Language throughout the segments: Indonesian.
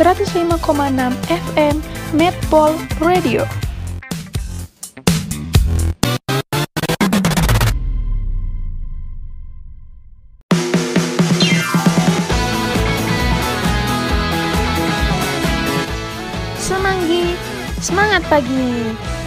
105,6 FM Medpol Radio. Semanggi, semangat pagi.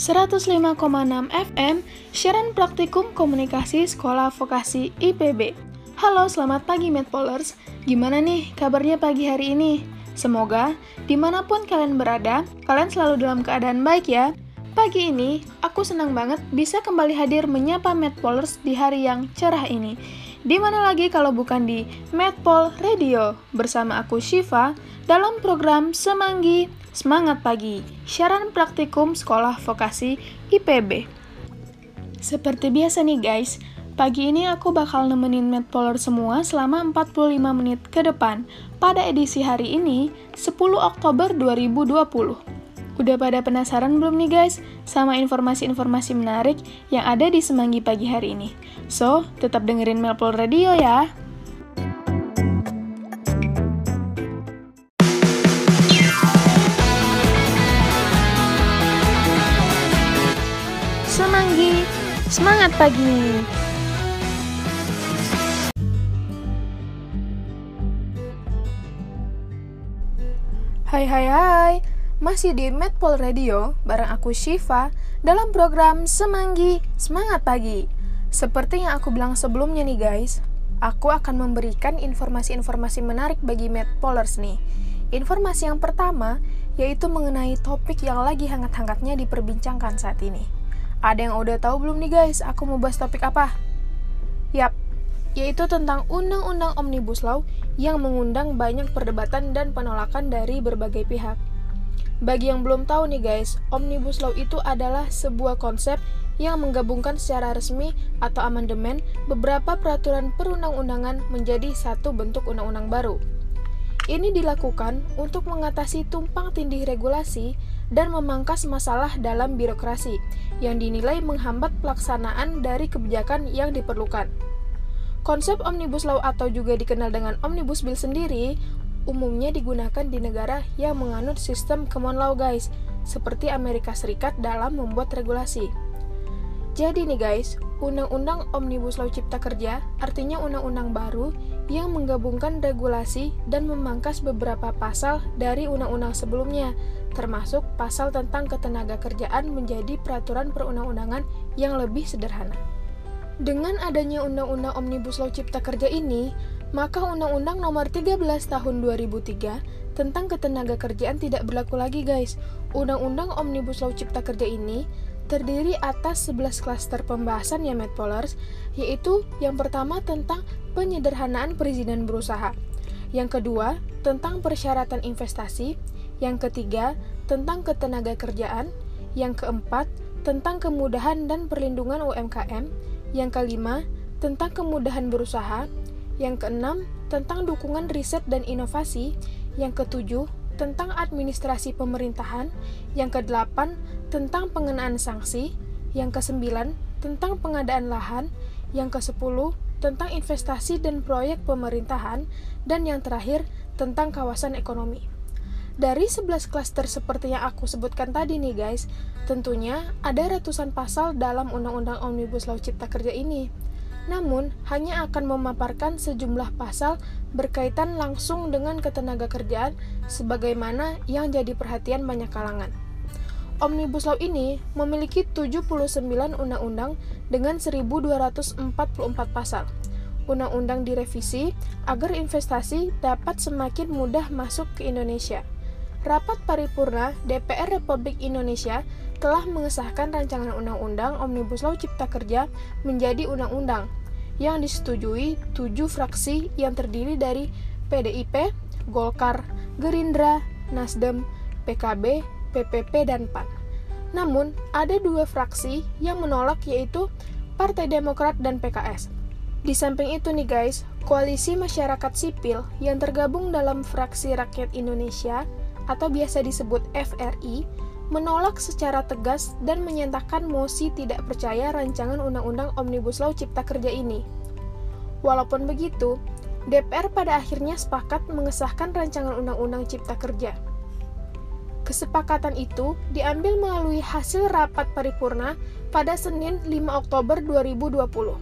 ...105,6 FM, siaran praktikum komunikasi sekolah vokasi IPB. Halo, selamat pagi Medpolers. Gimana nih kabarnya pagi hari ini? Semoga di mana pun kalian berada, kalian selalu dalam keadaan baik ya. Pagi ini, aku senang banget bisa kembali hadir menyapa Medpolers di hari yang cerah ini. Di mana lagi kalau bukan di Medpol Radio bersama aku Shiva dalam program Semanggi Semangat Pagi, siaran praktikum sekolah vokasi IPB. Seperti biasa nih guys, pagi ini aku bakal nemenin Medpoler semua selama 45 menit ke depan pada edisi hari ini, 10 Oktober 2020. Udah pada penasaran belum nih guys sama informasi-informasi menarik yang ada di Semanggi pagi hari ini? So, tetap dengerin Melpol Radio ya. Pagi! Hai hai hai, masih di Medpol Radio bareng aku Shiva dalam program Semanggi Semangat Pagi. Seperti yang aku bilang sebelumnya nih guys, aku akan memberikan informasi-informasi menarik bagi Medpolers nih. Informasi yang pertama yaitu mengenai topik yang lagi hangat-hangatnya diperbincangkan saat ini. Ada yang udah tahu belum nih guys, aku mau bahas topik apa? Yap, yaitu tentang Undang-Undang Omnibus Law yang mengundang banyak perdebatan dan penolakan dari berbagai pihak. Bagi yang belum tahu nih guys, Omnibus Law itu adalah sebuah konsep yang menggabungkan secara resmi atau amandemen beberapa peraturan perundang-undangan menjadi satu bentuk undang-undang baru. Ini dilakukan untuk mengatasi tumpang tindih regulasi dan memangkas masalah dalam birokrasi yang dinilai menghambat pelaksanaan dari kebijakan yang diperlukan. Konsep Omnibus Law atau juga dikenal dengan Omnibus Bill sendiri umumnya digunakan di negara yang menganut sistem common law guys, seperti Amerika Serikat dalam membuat regulasi. Jadi nih guys, Undang-Undang Omnibus Law Cipta Kerja artinya undang-undang baru yang menggabungkan regulasi dan memangkas beberapa pasal dari undang-undang sebelumnya, termasuk pasal tentang ketenaga kerjaan menjadi peraturan perundang-undangan yang lebih sederhana. Dengan adanya Undang-Undang Omnibus Law Cipta Kerja ini, maka Undang-Undang Nomor 13 Tahun 2003 tentang ketenaga kerjaan tidak berlaku lagi, guys. Undang-Undang Omnibus Law Cipta Kerja ini terdiri atas 11 klaster pembahasan ya Medpolars, yaitu yang pertama tentang penyederhanaan perizinan berusaha, yang kedua tentang persyaratan investasi, yang ketiga tentang ketenaga kerjaan, yang keempat tentang kemudahan dan perlindungan UMKM, yang kelima tentang kemudahan berusaha, yang keenam, tentang dukungan riset dan inovasi. Yang ketujuh, tentang administrasi pemerintahan. Yang kedelapan, tentang pengenaan sanksi. Yang kesembilan, tentang pengadaan lahan. Yang kesepuluh, tentang investasi dan proyek pemerintahan. Dan yang terakhir, tentang kawasan ekonomi. Dari 11 klaster seperti yang aku sebutkan tadi nih guys, tentunya ada ratusan pasal dalam Undang-Undang Omnibus Law Cipta Kerja ini namun hanya akan memaparkan sejumlah pasal berkaitan langsung dengan ketenaga kerjaan sebagaimana yang jadi perhatian banyak kalangan. Omnibus Law ini memiliki 79 undang-undang dengan 1244 pasal. Undang-undang direvisi agar investasi dapat semakin mudah masuk ke Indonesia. Rapat paripurna DPR Republik Indonesia telah mengesahkan rancangan undang-undang Omnibus Law Cipta Kerja menjadi undang-undang yang disetujui tujuh fraksi yang terdiri dari PDIP, Golkar, Gerindra, Nasdem, PKB, PPP, dan PAN. Namun, ada dua fraksi yang menolak yaitu Partai Demokrat dan PKS. Di samping itu nih guys, koalisi masyarakat sipil yang tergabung dalam fraksi Rakyat Indonesia atau biasa disebut FRI menolak secara tegas dan menyatakan mosi tidak percaya rancangan Undang-Undang Omnibus Law Cipta Kerja ini. Walaupun begitu, DPR pada akhirnya sepakat mengesahkan rancangan Undang-Undang Cipta Kerja. Kesepakatan itu diambil melalui hasil rapat paripurna pada Senin 5 Oktober 2020.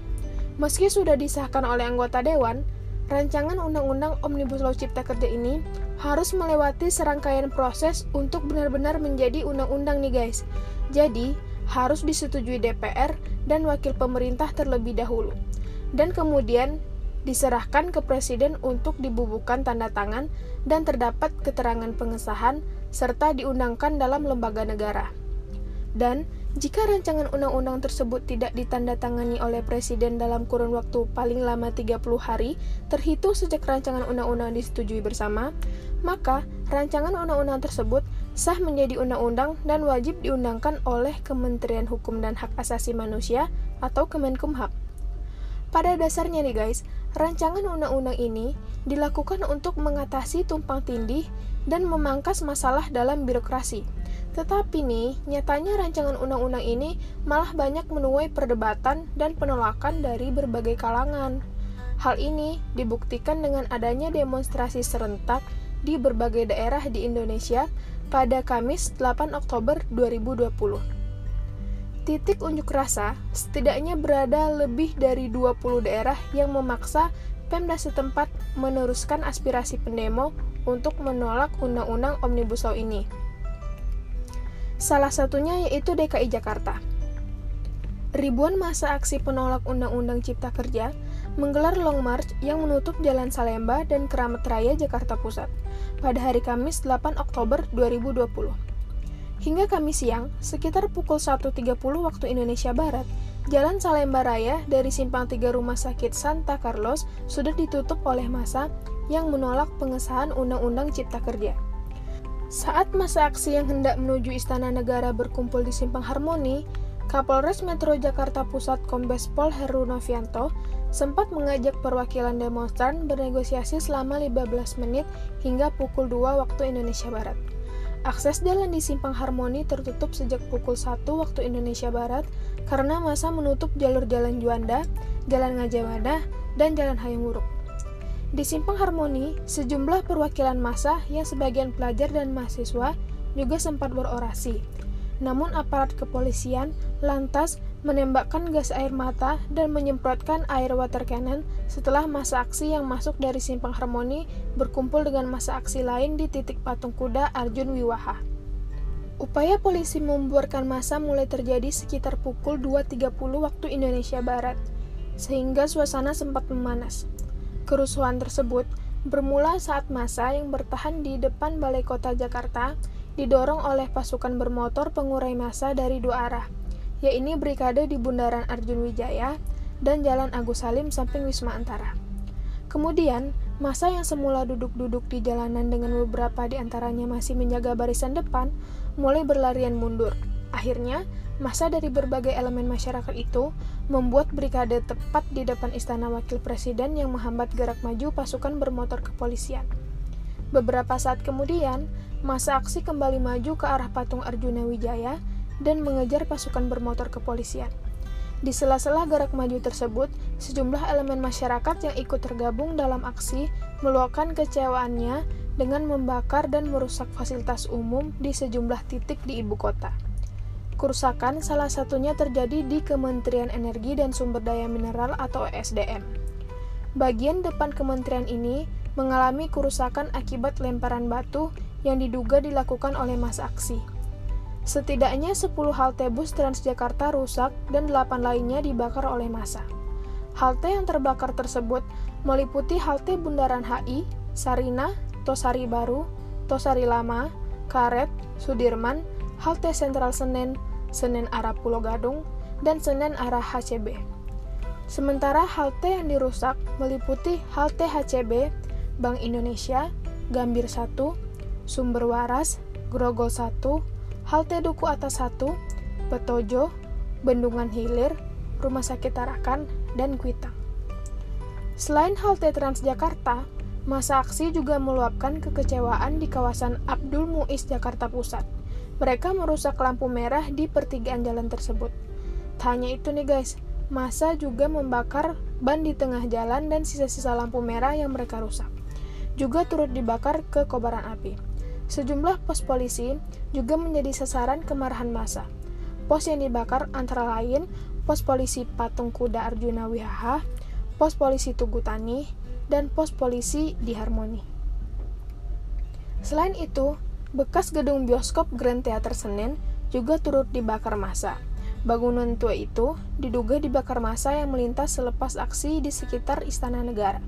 Meski sudah disahkan oleh anggota dewan, rancangan Undang-Undang Omnibus Law Cipta Kerja ini harus melewati serangkaian proses untuk benar-benar menjadi undang-undang nih guys. Jadi, harus disetujui DPR dan wakil pemerintah terlebih dahulu. Dan kemudian diserahkan ke presiden untuk dibubuhkan tanda tangan dan terdapat keterangan pengesahan serta diundangkan dalam lembaga negara. Dan jika rancangan undang-undang tersebut tidak ditandatangani oleh presiden dalam kurun waktu paling lama 30 hari terhitung sejak rancangan undang-undang disetujui bersama, maka rancangan undang-undang tersebut sah menjadi undang-undang dan wajib diundangkan oleh Kementerian Hukum dan Hak Asasi Manusia atau Kemenkumham. Pada dasarnya nih guys, rancangan undang-undang ini dilakukan untuk mengatasi tumpang tindih dan memangkas masalah dalam birokrasi tetapi nih, nyatanya rancangan undang-undang ini malah banyak menuai perdebatan dan penolakan dari berbagai kalangan. Hal ini dibuktikan dengan adanya demonstrasi serentak di berbagai daerah di Indonesia pada Kamis 8 Oktober 2020. Titik unjuk rasa setidaknya berada lebih dari 20 daerah yang memaksa Pemda setempat meneruskan aspirasi pendemo untuk menolak undang-undang Omnibus Law ini. Salah satunya yaitu DKI Jakarta. Ribuan masa aksi penolak Undang-Undang Cipta Kerja menggelar Long March yang menutup Jalan Salemba dan Keramat Raya Jakarta Pusat pada hari Kamis 8 Oktober 2020. Hingga Kamis siang, sekitar pukul 1.30 waktu Indonesia Barat, Jalan Salemba Raya dari Simpang 3 Rumah Sakit Santa Carlos sudah ditutup oleh masa yang menolak pengesahan Undang-Undang Cipta Kerja. Saat masa aksi yang hendak menuju Istana Negara berkumpul di Simpang Harmoni, Kapolres Metro Jakarta Pusat Kombes Pol Heru Novianto sempat mengajak perwakilan demonstran bernegosiasi selama 15 menit hingga pukul 2 waktu Indonesia Barat. Akses jalan di Simpang Harmoni tertutup sejak pukul 1 waktu Indonesia Barat karena masa menutup jalur Jalan Juanda, Jalan Ngajamada, dan Jalan Hayam Wuruk. Di Simpang Harmoni, sejumlah perwakilan massa yang sebagian pelajar dan mahasiswa juga sempat berorasi. Namun aparat kepolisian lantas menembakkan gas air mata dan menyemprotkan air water cannon setelah masa aksi yang masuk dari Simpang Harmoni berkumpul dengan masa aksi lain di titik patung kuda Arjun Wiwaha. Upaya polisi membuarkan masa mulai terjadi sekitar pukul 2.30 waktu Indonesia Barat, sehingga suasana sempat memanas. Kerusuhan tersebut bermula saat masa yang bertahan di depan Balai Kota Jakarta didorong oleh pasukan bermotor pengurai massa dari dua arah, yaitu Brigade di Bundaran Arjun Wijaya dan Jalan Agus Salim samping Wisma Antara. Kemudian, masa yang semula duduk-duduk di jalanan dengan beberapa di antaranya masih menjaga barisan depan, mulai berlarian mundur. Akhirnya, Masa dari berbagai elemen masyarakat itu membuat brigade tepat di depan istana wakil presiden yang menghambat gerak maju pasukan bermotor kepolisian. Beberapa saat kemudian, masa aksi kembali maju ke arah patung Arjuna Wijaya dan mengejar pasukan bermotor kepolisian. Di sela-sela gerak maju tersebut, sejumlah elemen masyarakat yang ikut tergabung dalam aksi meluapkan kecewaannya dengan membakar dan merusak fasilitas umum di sejumlah titik di ibu kota. Kerusakan salah satunya terjadi di Kementerian Energi dan Sumber Daya Mineral atau ESDM. Bagian depan kementerian ini mengalami kerusakan akibat lemparan batu yang diduga dilakukan oleh masa aksi. Setidaknya 10 halte bus Transjakarta rusak dan 8 lainnya dibakar oleh massa. Halte yang terbakar tersebut meliputi halte Bundaran HI, Sarina, Tosari Baru, Tosari Lama, Karet, Sudirman, halte Sentral Senen, Senen arah Pulau Gadung, dan Senen arah HCB. Sementara halte yang dirusak meliputi halte HCB, Bank Indonesia, Gambir 1, Sumber Waras, Grogol 1, halte Duku Atas 1, Petojo, Bendungan Hilir, Rumah Sakit Tarakan, dan Kuitang. Selain halte Transjakarta, masa aksi juga meluapkan kekecewaan di kawasan Abdul Muiz Jakarta Pusat mereka merusak lampu merah di pertigaan jalan tersebut. Tak hanya itu nih guys, masa juga membakar ban di tengah jalan dan sisa-sisa lampu merah yang mereka rusak. Juga turut dibakar ke kobaran api. Sejumlah pos polisi juga menjadi sasaran kemarahan massa. Pos yang dibakar antara lain pos polisi Patung Kuda Arjuna Wihaha, pos polisi Tugu Tani, dan pos polisi di Harmoni. Selain itu, bekas gedung bioskop Grand Theater Senen juga turut dibakar massa. Bangunan tua itu diduga dibakar massa yang melintas selepas aksi di sekitar Istana Negara.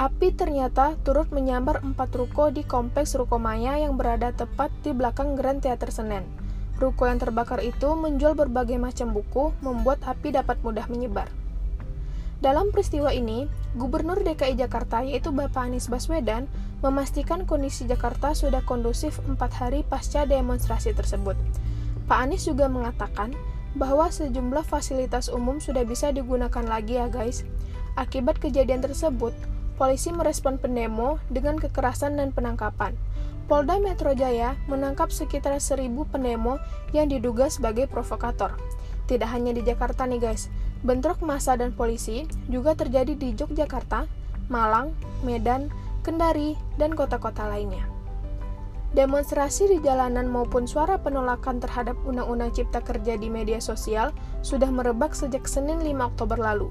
Api ternyata turut menyambar empat ruko di kompleks Rukomaya yang berada tepat di belakang Grand Theater Senen. Ruko yang terbakar itu menjual berbagai macam buku, membuat api dapat mudah menyebar. Dalam peristiwa ini, Gubernur DKI Jakarta yaitu Bapak Anies Baswedan memastikan kondisi Jakarta sudah kondusif empat hari pasca demonstrasi tersebut. Pak Anies juga mengatakan bahwa sejumlah fasilitas umum sudah bisa digunakan lagi ya guys. Akibat kejadian tersebut, polisi merespon pendemo dengan kekerasan dan penangkapan. Polda Metro Jaya menangkap sekitar seribu pendemo yang diduga sebagai provokator. Tidak hanya di Jakarta nih guys, bentrok massa dan polisi juga terjadi di Yogyakarta, Malang, Medan, Kendari, dan kota-kota lainnya. Demonstrasi di jalanan maupun suara penolakan terhadap Undang-Undang Cipta Kerja di media sosial sudah merebak sejak Senin 5 Oktober lalu.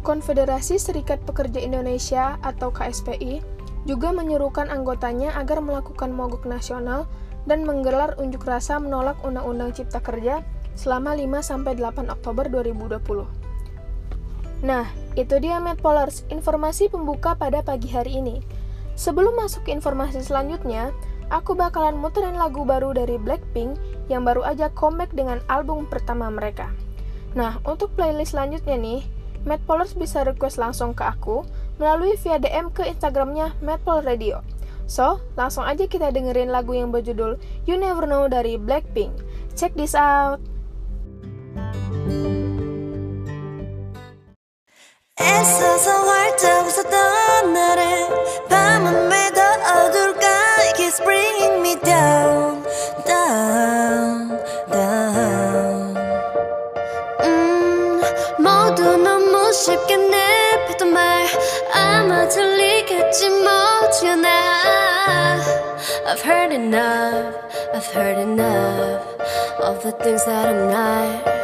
Konfederasi Serikat Pekerja Indonesia atau KSPI juga menyerukan anggotanya agar melakukan mogok nasional dan menggelar unjuk rasa menolak Undang-Undang Cipta Kerja selama 5-8 Oktober 2020. Nah, itu dia Medpolars, informasi pembuka pada pagi hari ini. Sebelum masuk ke informasi selanjutnya, aku bakalan muterin lagu baru dari Blackpink yang baru aja comeback dengan album pertama mereka. Nah, untuk playlist selanjutnya nih, Medpolars bisa request langsung ke aku melalui via DM ke Instagramnya Medpol Radio. So, langsung aja kita dengerin lagu yang berjudul You Never Know dari Blackpink. Check this out! 애써서 활짝 웃었던 날에 밤은 왜 더 어둘까 It keeps bringing me down down down 음 모두 너무 쉽게 내뱉던 말 아마 들리겠지 뭐지나 I've heard enough I've heard enough of the things that I'm not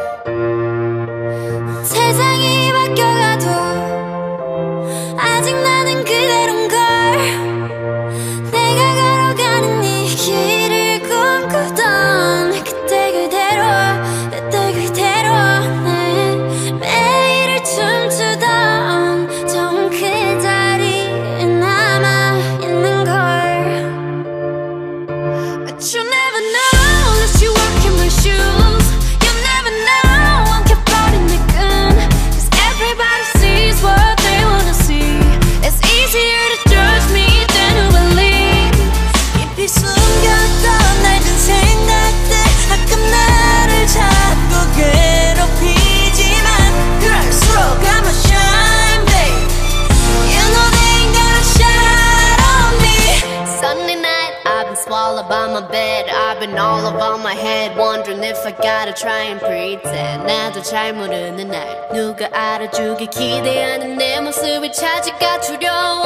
Gotta try and pretend. 나도 잘 모르는 날, 누가 알아주길 기대하는 내 모습이 차지가 두려워.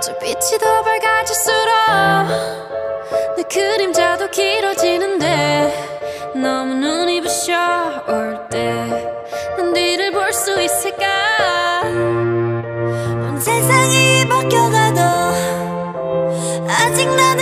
저 빛이 더 밝아질수록 내 그림자도 길어지는데 너무 눈이 부셔 올때난 뒤를 볼 수 있을까? 온 세상이 바뀌어가도 아직 나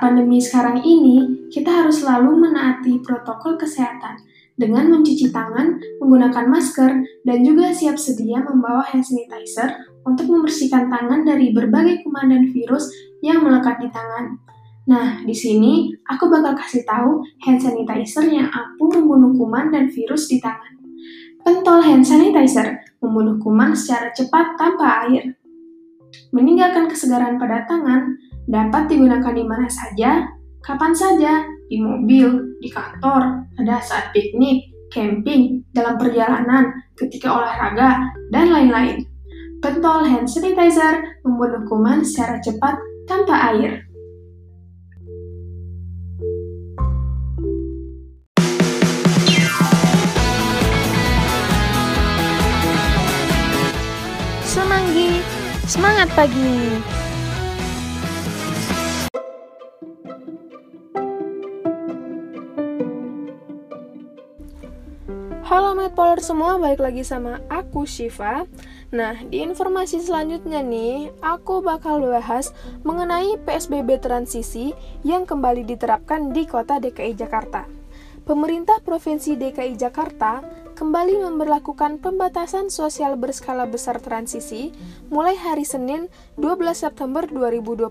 pandemi sekarang ini, kita harus selalu menaati protokol kesehatan dengan mencuci tangan, menggunakan masker, dan juga siap sedia membawa hand sanitizer untuk membersihkan tangan dari berbagai kuman dan virus yang melekat di tangan. Nah, di sini aku bakal kasih tahu hand sanitizer yang ampuh membunuh kuman dan virus di tangan. Pentol hand sanitizer membunuh kuman secara cepat tanpa air. Meninggalkan kesegaran pada tangan dapat digunakan di mana saja, kapan saja, di mobil, di kantor, pada saat piknik, camping, dalam perjalanan, ketika olahraga, dan lain-lain. Pentol hand sanitizer membunuh kuman secara cepat tanpa air. Semanggi, semangat pagi! Halo Medpoler semua, balik lagi sama aku Shiva. Nah, di informasi selanjutnya nih, aku bakal bahas mengenai PSBB transisi yang kembali diterapkan di kota DKI Jakarta. Pemerintah Provinsi DKI Jakarta kembali memberlakukan pembatasan sosial berskala besar transisi mulai hari Senin 12 September 2020.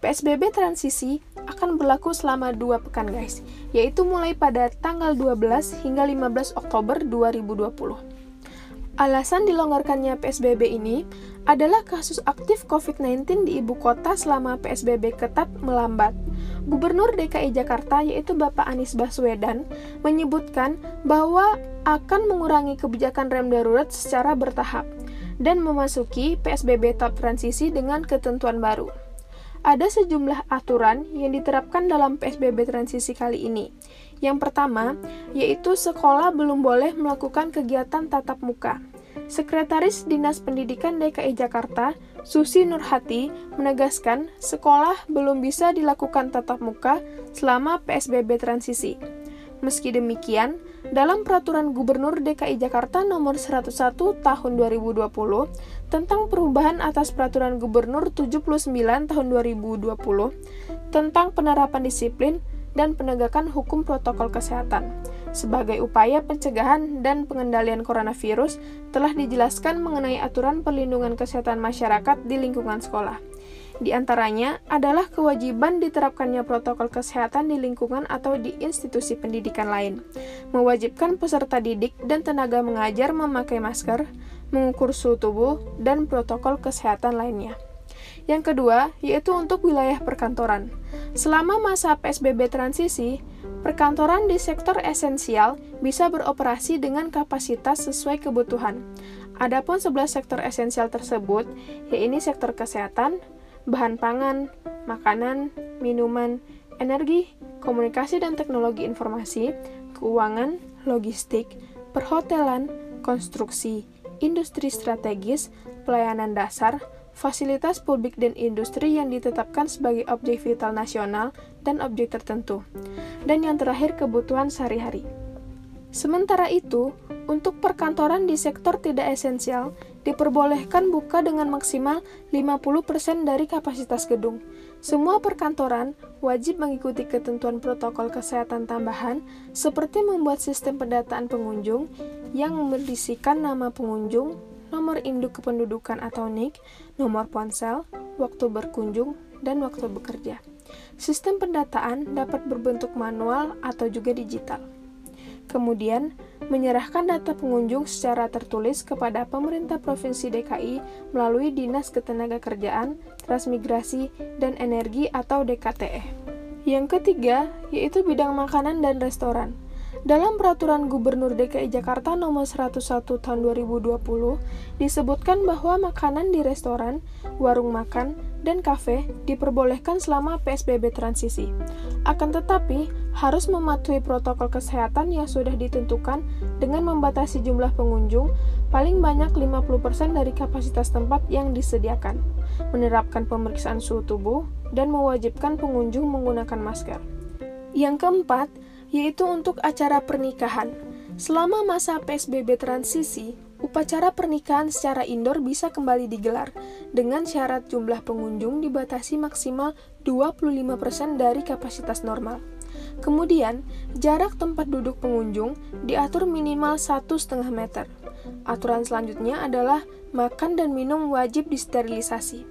PSBB transisi akan berlaku selama dua pekan guys, yaitu mulai pada tanggal 12 hingga 15 Oktober 2020. Alasan dilonggarkannya PSBB ini adalah kasus aktif COVID-19 di ibu kota selama PSBB ketat melambat. Gubernur DKI Jakarta yaitu Bapak Anies Baswedan menyebutkan bahwa akan mengurangi kebijakan rem darurat secara bertahap dan memasuki PSBB tahap transisi dengan ketentuan baru ada sejumlah aturan yang diterapkan dalam PSBB transisi kali ini. Yang pertama, yaitu sekolah belum boleh melakukan kegiatan tatap muka. Sekretaris Dinas Pendidikan DKI Jakarta, Susi Nurhati, menegaskan sekolah belum bisa dilakukan tatap muka selama PSBB transisi. Meski demikian, dalam Peraturan Gubernur DKI Jakarta Nomor 101 Tahun 2020 tentang perubahan atas Peraturan Gubernur 79 Tahun 2020 tentang penerapan disiplin dan penegakan hukum protokol kesehatan sebagai upaya pencegahan dan pengendalian coronavirus telah dijelaskan mengenai aturan perlindungan kesehatan masyarakat di lingkungan sekolah. Di antaranya adalah kewajiban diterapkannya protokol kesehatan di lingkungan atau di institusi pendidikan lain, mewajibkan peserta didik dan tenaga mengajar memakai masker, mengukur suhu tubuh, dan protokol kesehatan lainnya. Yang kedua, yaitu untuk wilayah perkantoran. Selama masa PSBB transisi, perkantoran di sektor esensial bisa beroperasi dengan kapasitas sesuai kebutuhan. Adapun 11 sektor esensial tersebut, yaitu sektor kesehatan, bahan pangan, makanan, minuman, energi, komunikasi dan teknologi informasi, keuangan, logistik, perhotelan, konstruksi, industri strategis, pelayanan dasar, fasilitas publik dan industri yang ditetapkan sebagai objek vital nasional dan objek tertentu, dan yang terakhir kebutuhan sehari-hari. Sementara itu, untuk perkantoran di sektor tidak esensial, diperbolehkan buka dengan maksimal 50% dari kapasitas gedung. Semua perkantoran wajib mengikuti ketentuan protokol kesehatan tambahan seperti membuat sistem pendataan pengunjung yang berisikan nama pengunjung, nomor induk kependudukan atau NIK, nomor ponsel, waktu berkunjung, dan waktu bekerja. Sistem pendataan dapat berbentuk manual atau juga digital. Kemudian, menyerahkan data pengunjung secara tertulis kepada pemerintah Provinsi DKI melalui Dinas Ketenagakerjaan, Transmigrasi, dan Energi atau DKTE. Yang ketiga, yaitu bidang makanan dan restoran. Dalam Peraturan Gubernur DKI Jakarta Nomor 101 Tahun 2020 disebutkan bahwa makanan di restoran, warung makan, dan kafe diperbolehkan selama PSBB transisi. Akan tetapi, harus mematuhi protokol kesehatan yang sudah ditentukan dengan membatasi jumlah pengunjung paling banyak 50% dari kapasitas tempat yang disediakan, menerapkan pemeriksaan suhu tubuh, dan mewajibkan pengunjung menggunakan masker. Yang keempat, yaitu untuk acara pernikahan. Selama masa PSBB transisi, upacara pernikahan secara indoor bisa kembali digelar dengan syarat jumlah pengunjung dibatasi maksimal 25% dari kapasitas normal. Kemudian, jarak tempat duduk pengunjung diatur minimal 1,5 meter. Aturan selanjutnya adalah makan dan minum wajib disterilisasi.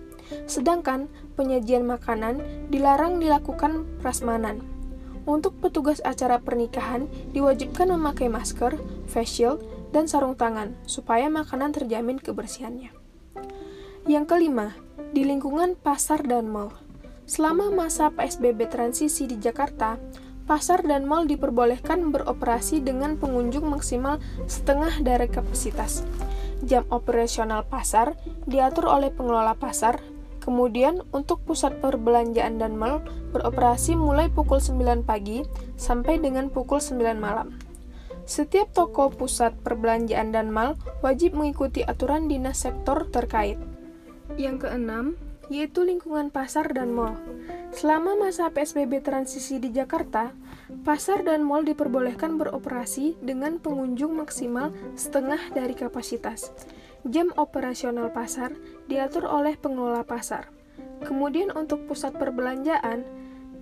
Sedangkan penyajian makanan dilarang dilakukan prasmanan. Untuk petugas acara pernikahan diwajibkan memakai masker, face shield, dan sarung tangan supaya makanan terjamin kebersihannya. Yang kelima, di lingkungan pasar dan mal. Selama masa PSBB transisi di Jakarta, pasar dan mal diperbolehkan beroperasi dengan pengunjung maksimal setengah dari kapasitas. Jam operasional pasar diatur oleh pengelola pasar Kemudian, untuk pusat perbelanjaan dan mal beroperasi mulai pukul 9 pagi sampai dengan pukul 9 malam. Setiap toko pusat perbelanjaan dan mal wajib mengikuti aturan dinas sektor terkait. Yang keenam, yaitu lingkungan pasar dan mal. Selama masa PSBB transisi di Jakarta, pasar dan mal diperbolehkan beroperasi dengan pengunjung maksimal setengah dari kapasitas. Jam operasional pasar diatur oleh pengelola pasar. Kemudian untuk pusat perbelanjaan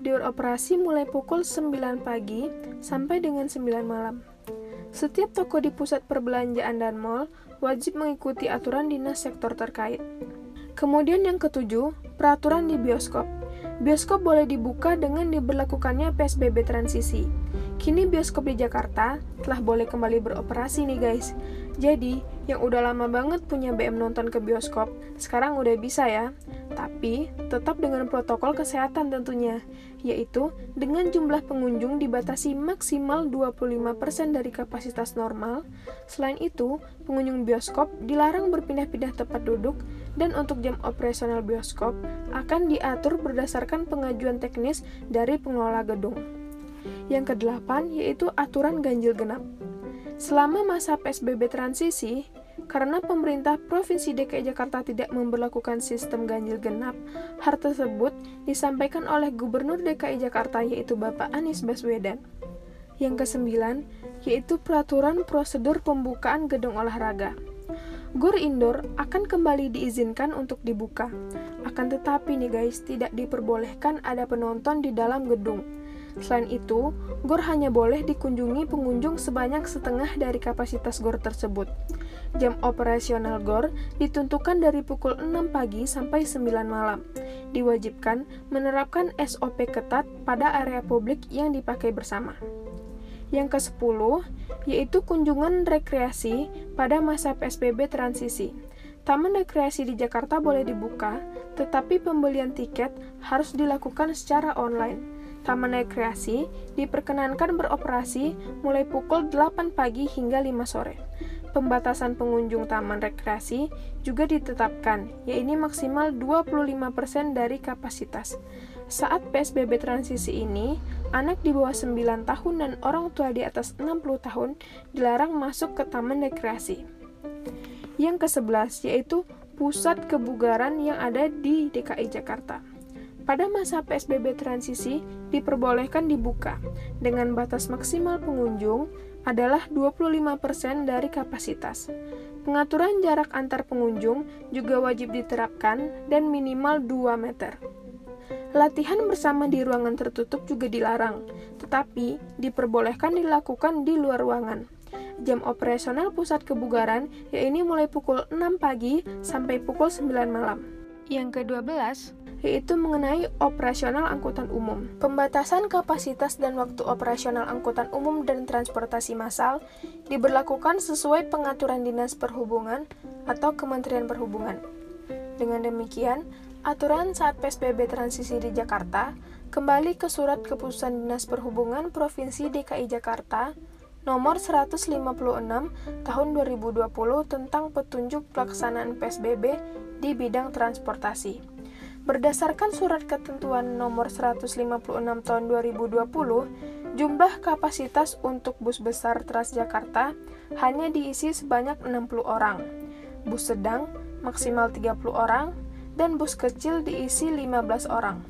dioperasi mulai pukul 9 pagi sampai dengan 9 malam. Setiap toko di pusat perbelanjaan dan mall wajib mengikuti aturan dinas sektor terkait. Kemudian yang ketujuh, peraturan di bioskop. Bioskop boleh dibuka dengan diberlakukannya PSBB transisi. Kini bioskop di Jakarta telah boleh kembali beroperasi nih guys. Jadi, yang udah lama banget punya BM nonton ke bioskop, sekarang udah bisa ya. Tapi, tetap dengan protokol kesehatan tentunya, yaitu dengan jumlah pengunjung dibatasi maksimal 25% dari kapasitas normal. Selain itu, pengunjung bioskop dilarang berpindah-pindah tempat duduk dan untuk jam operasional bioskop akan diatur berdasarkan pengajuan teknis dari pengelola gedung. Yang kedelapan yaitu aturan ganjil genap. Selama masa PSBB transisi, karena pemerintah Provinsi DKI Jakarta tidak memperlakukan sistem ganjil genap, hal tersebut disampaikan oleh Gubernur DKI Jakarta yaitu Bapak Anies Baswedan. Yang kesembilan, yaitu peraturan prosedur pembukaan gedung olahraga. Gor indoor akan kembali diizinkan untuk dibuka. Akan tetapi nih guys, tidak diperbolehkan ada penonton di dalam gedung. Selain itu, gor hanya boleh dikunjungi pengunjung sebanyak setengah dari kapasitas gor tersebut. Jam operasional gor ditentukan dari pukul 6 pagi sampai 9 malam. Diwajibkan menerapkan SOP ketat pada area publik yang dipakai bersama. Yang ke-10 yaitu kunjungan rekreasi pada masa PSBB transisi. Taman rekreasi di Jakarta boleh dibuka, tetapi pembelian tiket harus dilakukan secara online. Taman rekreasi diperkenankan beroperasi mulai pukul 8 pagi hingga 5 sore. Pembatasan pengunjung taman rekreasi juga ditetapkan, yaitu maksimal 25% dari kapasitas. Saat PSBB transisi ini, anak di bawah 9 tahun dan orang tua di atas 60 tahun dilarang masuk ke taman rekreasi. Yang ke-11 yaitu pusat kebugaran yang ada di DKI Jakarta. Pada masa PSBB transisi diperbolehkan dibuka dengan batas maksimal pengunjung adalah 25% dari kapasitas. Pengaturan jarak antar pengunjung juga wajib diterapkan dan minimal 2 meter. Latihan bersama di ruangan tertutup juga dilarang, tetapi diperbolehkan dilakukan di luar ruangan. Jam operasional pusat kebugaran yaitu mulai pukul 6 pagi sampai pukul 9 malam. Yang ke-12 yaitu mengenai operasional angkutan umum. Pembatasan kapasitas dan waktu operasional angkutan umum dan transportasi massal diberlakukan sesuai pengaturan Dinas Perhubungan atau Kementerian Perhubungan. Dengan demikian, aturan saat PSBB transisi di Jakarta kembali ke Surat Keputusan Dinas Perhubungan Provinsi DKI Jakarta nomor 156 tahun 2020 tentang petunjuk pelaksanaan PSBB di bidang transportasi. Berdasarkan surat ketentuan nomor 156 tahun 2020, jumlah kapasitas untuk bus besar Transjakarta hanya diisi sebanyak 60 orang. Bus sedang maksimal 30 orang dan bus kecil diisi 15 orang.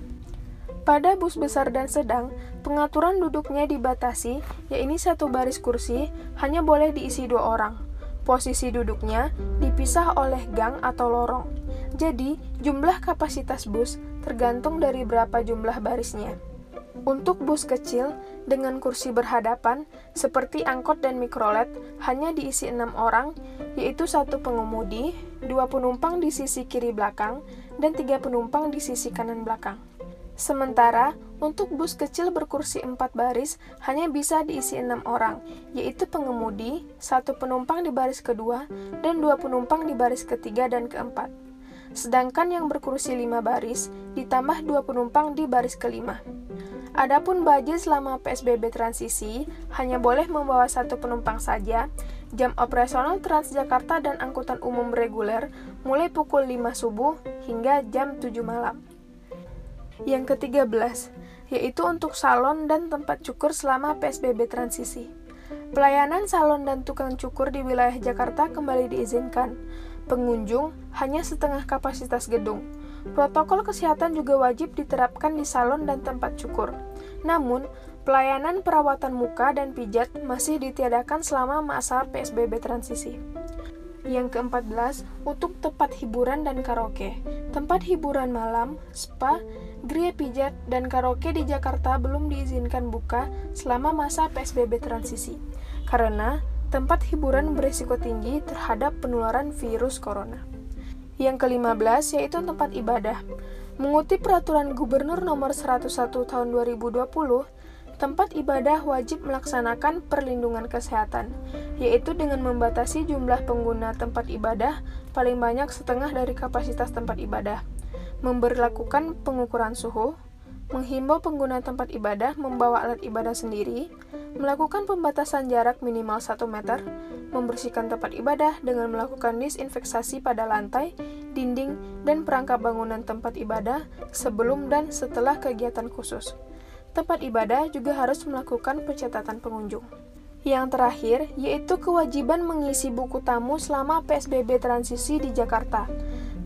Pada bus besar dan sedang, pengaturan duduknya dibatasi, yaitu satu baris kursi hanya boleh diisi dua orang. Posisi duduknya dipisah oleh gang atau lorong. Jadi, jumlah kapasitas bus tergantung dari berapa jumlah barisnya. Untuk bus kecil dengan kursi berhadapan, seperti angkot dan mikrolet, hanya diisi enam orang, yaitu satu pengemudi, dua penumpang di sisi kiri belakang, dan tiga penumpang di sisi kanan belakang. Sementara, untuk bus kecil berkursi 4 baris hanya bisa diisi 6 orang, yaitu pengemudi, satu penumpang di baris kedua, dan dua penumpang di baris ketiga dan keempat. Sedangkan yang berkursi 5 baris ditambah dua penumpang di baris kelima. Adapun baja selama PSBB transisi hanya boleh membawa satu penumpang saja. Jam operasional Transjakarta dan angkutan umum reguler mulai pukul 5 subuh hingga jam 7 malam. Yang ke-13, yaitu untuk salon dan tempat cukur selama PSBB transisi. Pelayanan salon dan tukang cukur di wilayah Jakarta kembali diizinkan. Pengunjung hanya setengah kapasitas gedung. Protokol kesehatan juga wajib diterapkan di salon dan tempat cukur. Namun, pelayanan perawatan muka dan pijat masih ditiadakan selama masa PSBB transisi. Yang keempat-belas, untuk tempat hiburan dan karaoke. Tempat hiburan malam, spa, geria pijat, dan karaoke di Jakarta belum diizinkan buka selama masa PSBB transisi. Karena tempat hiburan berisiko tinggi terhadap penularan virus corona. Yang ke-15 yaitu tempat ibadah. Mengutip peraturan Gubernur nomor 101 tahun 2020, tempat ibadah wajib melaksanakan perlindungan kesehatan, yaitu dengan membatasi jumlah pengguna tempat ibadah paling banyak setengah dari kapasitas tempat ibadah, memberlakukan pengukuran suhu, menghimbau pengguna tempat ibadah membawa alat ibadah sendiri, melakukan pembatasan jarak minimal 1 meter, membersihkan tempat ibadah dengan melakukan disinfeksasi pada lantai, dinding, dan perangkap bangunan tempat ibadah sebelum dan setelah kegiatan khusus tempat ibadah juga harus melakukan pencatatan pengunjung. Yang terakhir, yaitu kewajiban mengisi buku tamu selama PSBB transisi di Jakarta.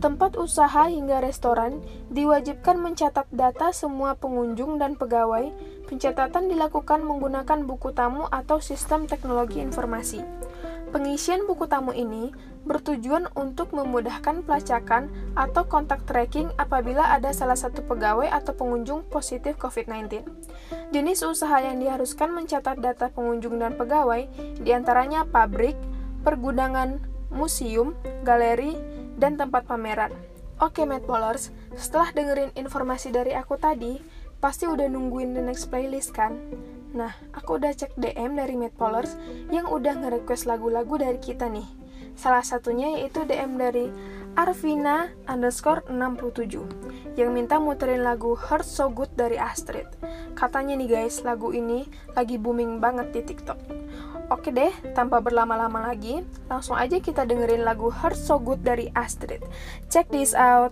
Tempat usaha hingga restoran diwajibkan mencatat data semua pengunjung dan pegawai. Pencatatan dilakukan menggunakan buku tamu atau sistem teknologi informasi. Pengisian buku tamu ini bertujuan untuk memudahkan pelacakan atau kontak tracking apabila ada salah satu pegawai atau pengunjung positif COVID-19. Jenis usaha yang diharuskan mencatat data pengunjung dan pegawai di antaranya pabrik, pergudangan, museum, galeri, dan tempat pameran. Oke, Madballers, setelah dengerin informasi dari aku tadi, pasti udah nungguin the next playlist kan? Nah, aku udah cek DM dari Madpollers yang udah nge-request lagu-lagu dari kita nih. Salah satunya yaitu DM dari Arvina underscore 67 yang minta muterin lagu Heart So Good dari Astrid. Katanya nih guys, lagu ini lagi booming banget di TikTok. Oke deh, tanpa berlama-lama lagi, langsung aja kita dengerin lagu Heart So Good dari Astrid. Check this out.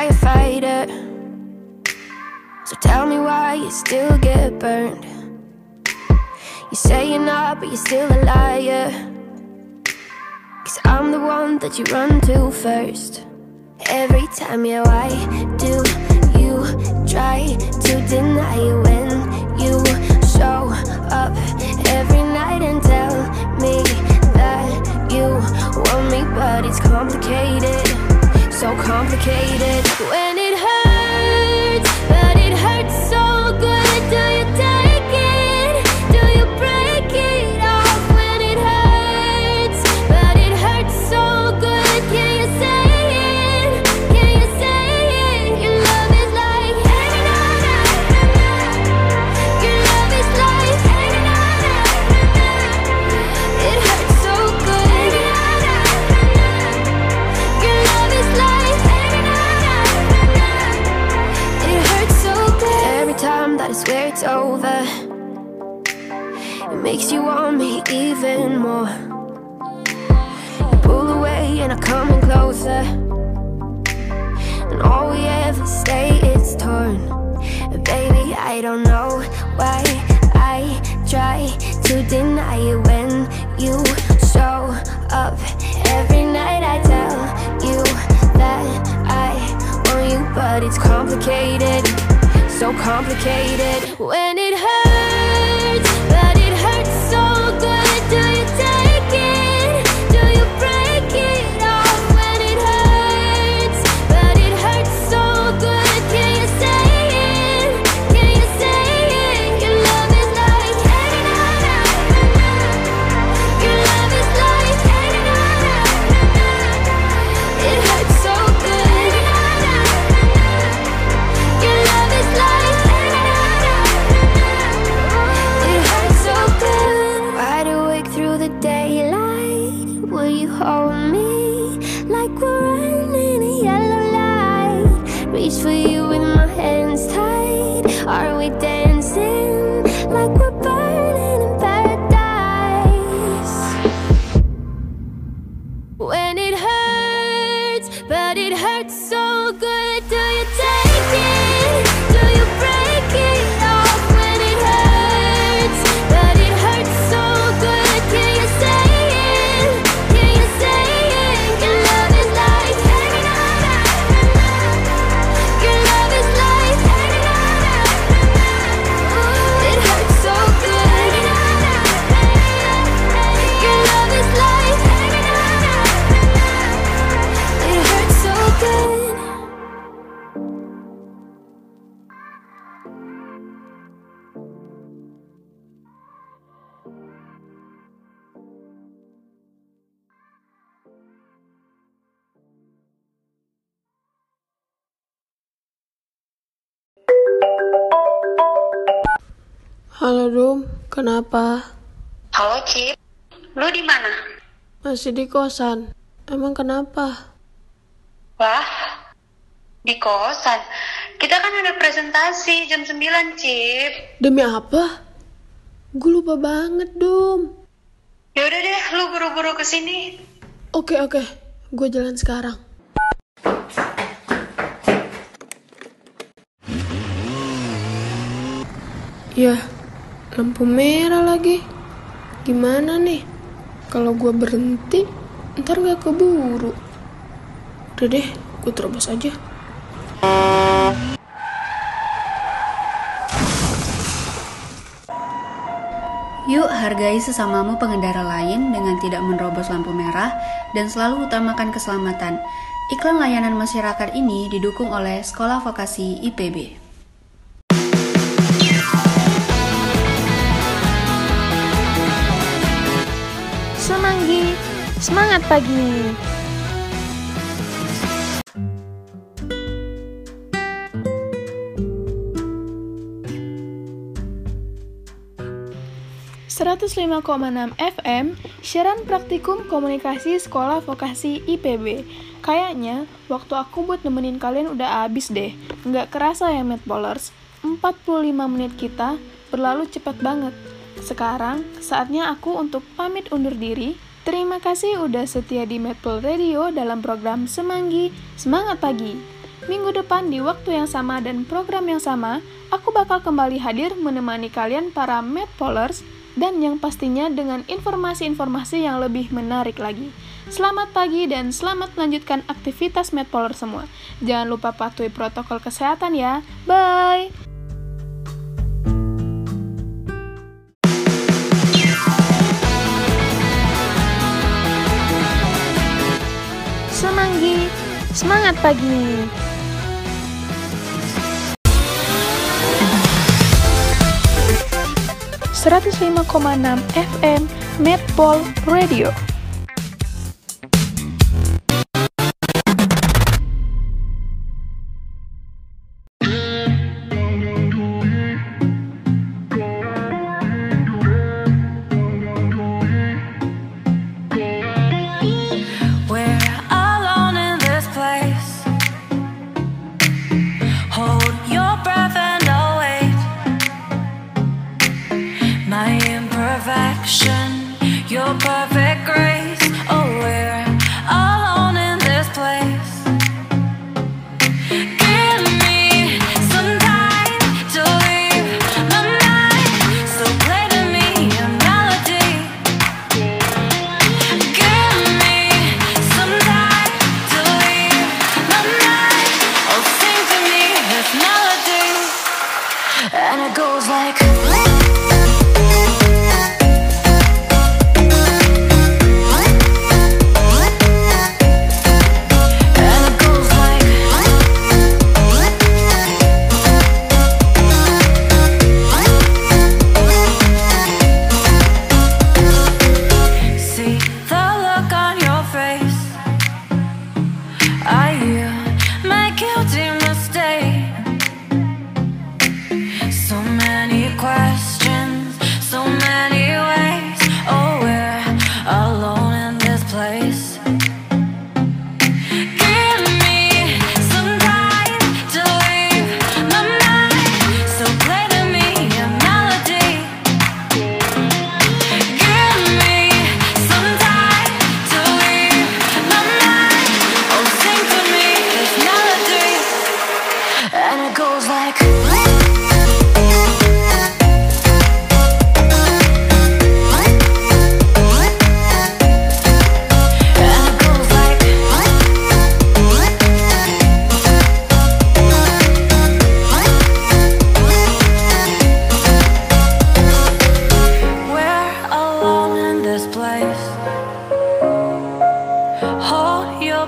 Firefighter. So tell me why you still get burned. You say you're not, but you're still a liar. Cause I'm the one that you run to first. Every time, yeah, why do you try to deny when you show up every night and tell me that you want me, but it's complicated, so complicated. Halo Dum, kenapa? Halo Cip, lu di mana? Masih di kosan. Emang kenapa? Wah, di kosan. Kita kan ada presentasi jam 9, Cip. Demi apa? Gue lupa banget, Dum. Ya udah deh, lu buru-buru ke sini. Oke, oke. Gue jalan sekarang. Ya, lampu merah lagi. Gimana nih? Kalau gue berhenti, ntar gak keburu. Udah deh, gue terobos aja. Yuk hargai sesamamu pengendara lain dengan tidak menerobos lampu merah dan selalu utamakan keselamatan. Iklan layanan masyarakat ini didukung oleh Sekolah Vokasi IPB. Semanggi, semangat pagi. ...105,6 FM, siaran praktikum komunikasi sekolah vokasi IPB. Kayaknya, waktu aku buat nemenin kalian udah abis deh. Nggak kerasa ya, Medballers. 45 menit kita berlalu cepat banget. Sekarang, saatnya aku untuk pamit undur diri. Terima kasih udah setia di Medball Radio dalam program Semanggi, Semangat Pagi. Minggu depan di waktu yang sama dan program yang sama, aku bakal kembali hadir menemani kalian para Medpolers dan yang pastinya dengan informasi-informasi yang lebih menarik lagi. Selamat pagi dan selamat melanjutkan aktivitas Medpoler semua. Jangan lupa patuhi protokol kesehatan ya. Bye! Semanggi, semangat pagi! Seratus lima koma enam FM Medpol Radio.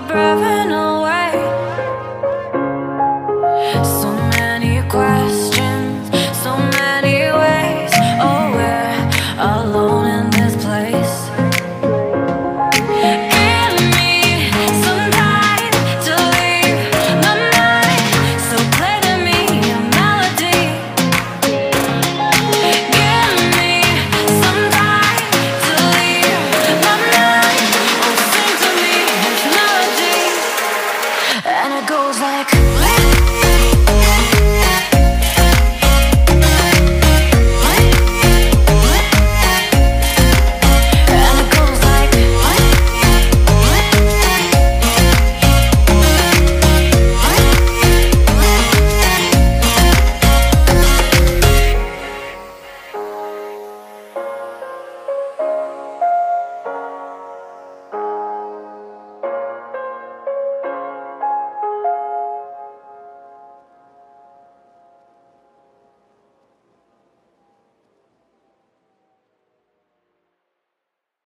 brother and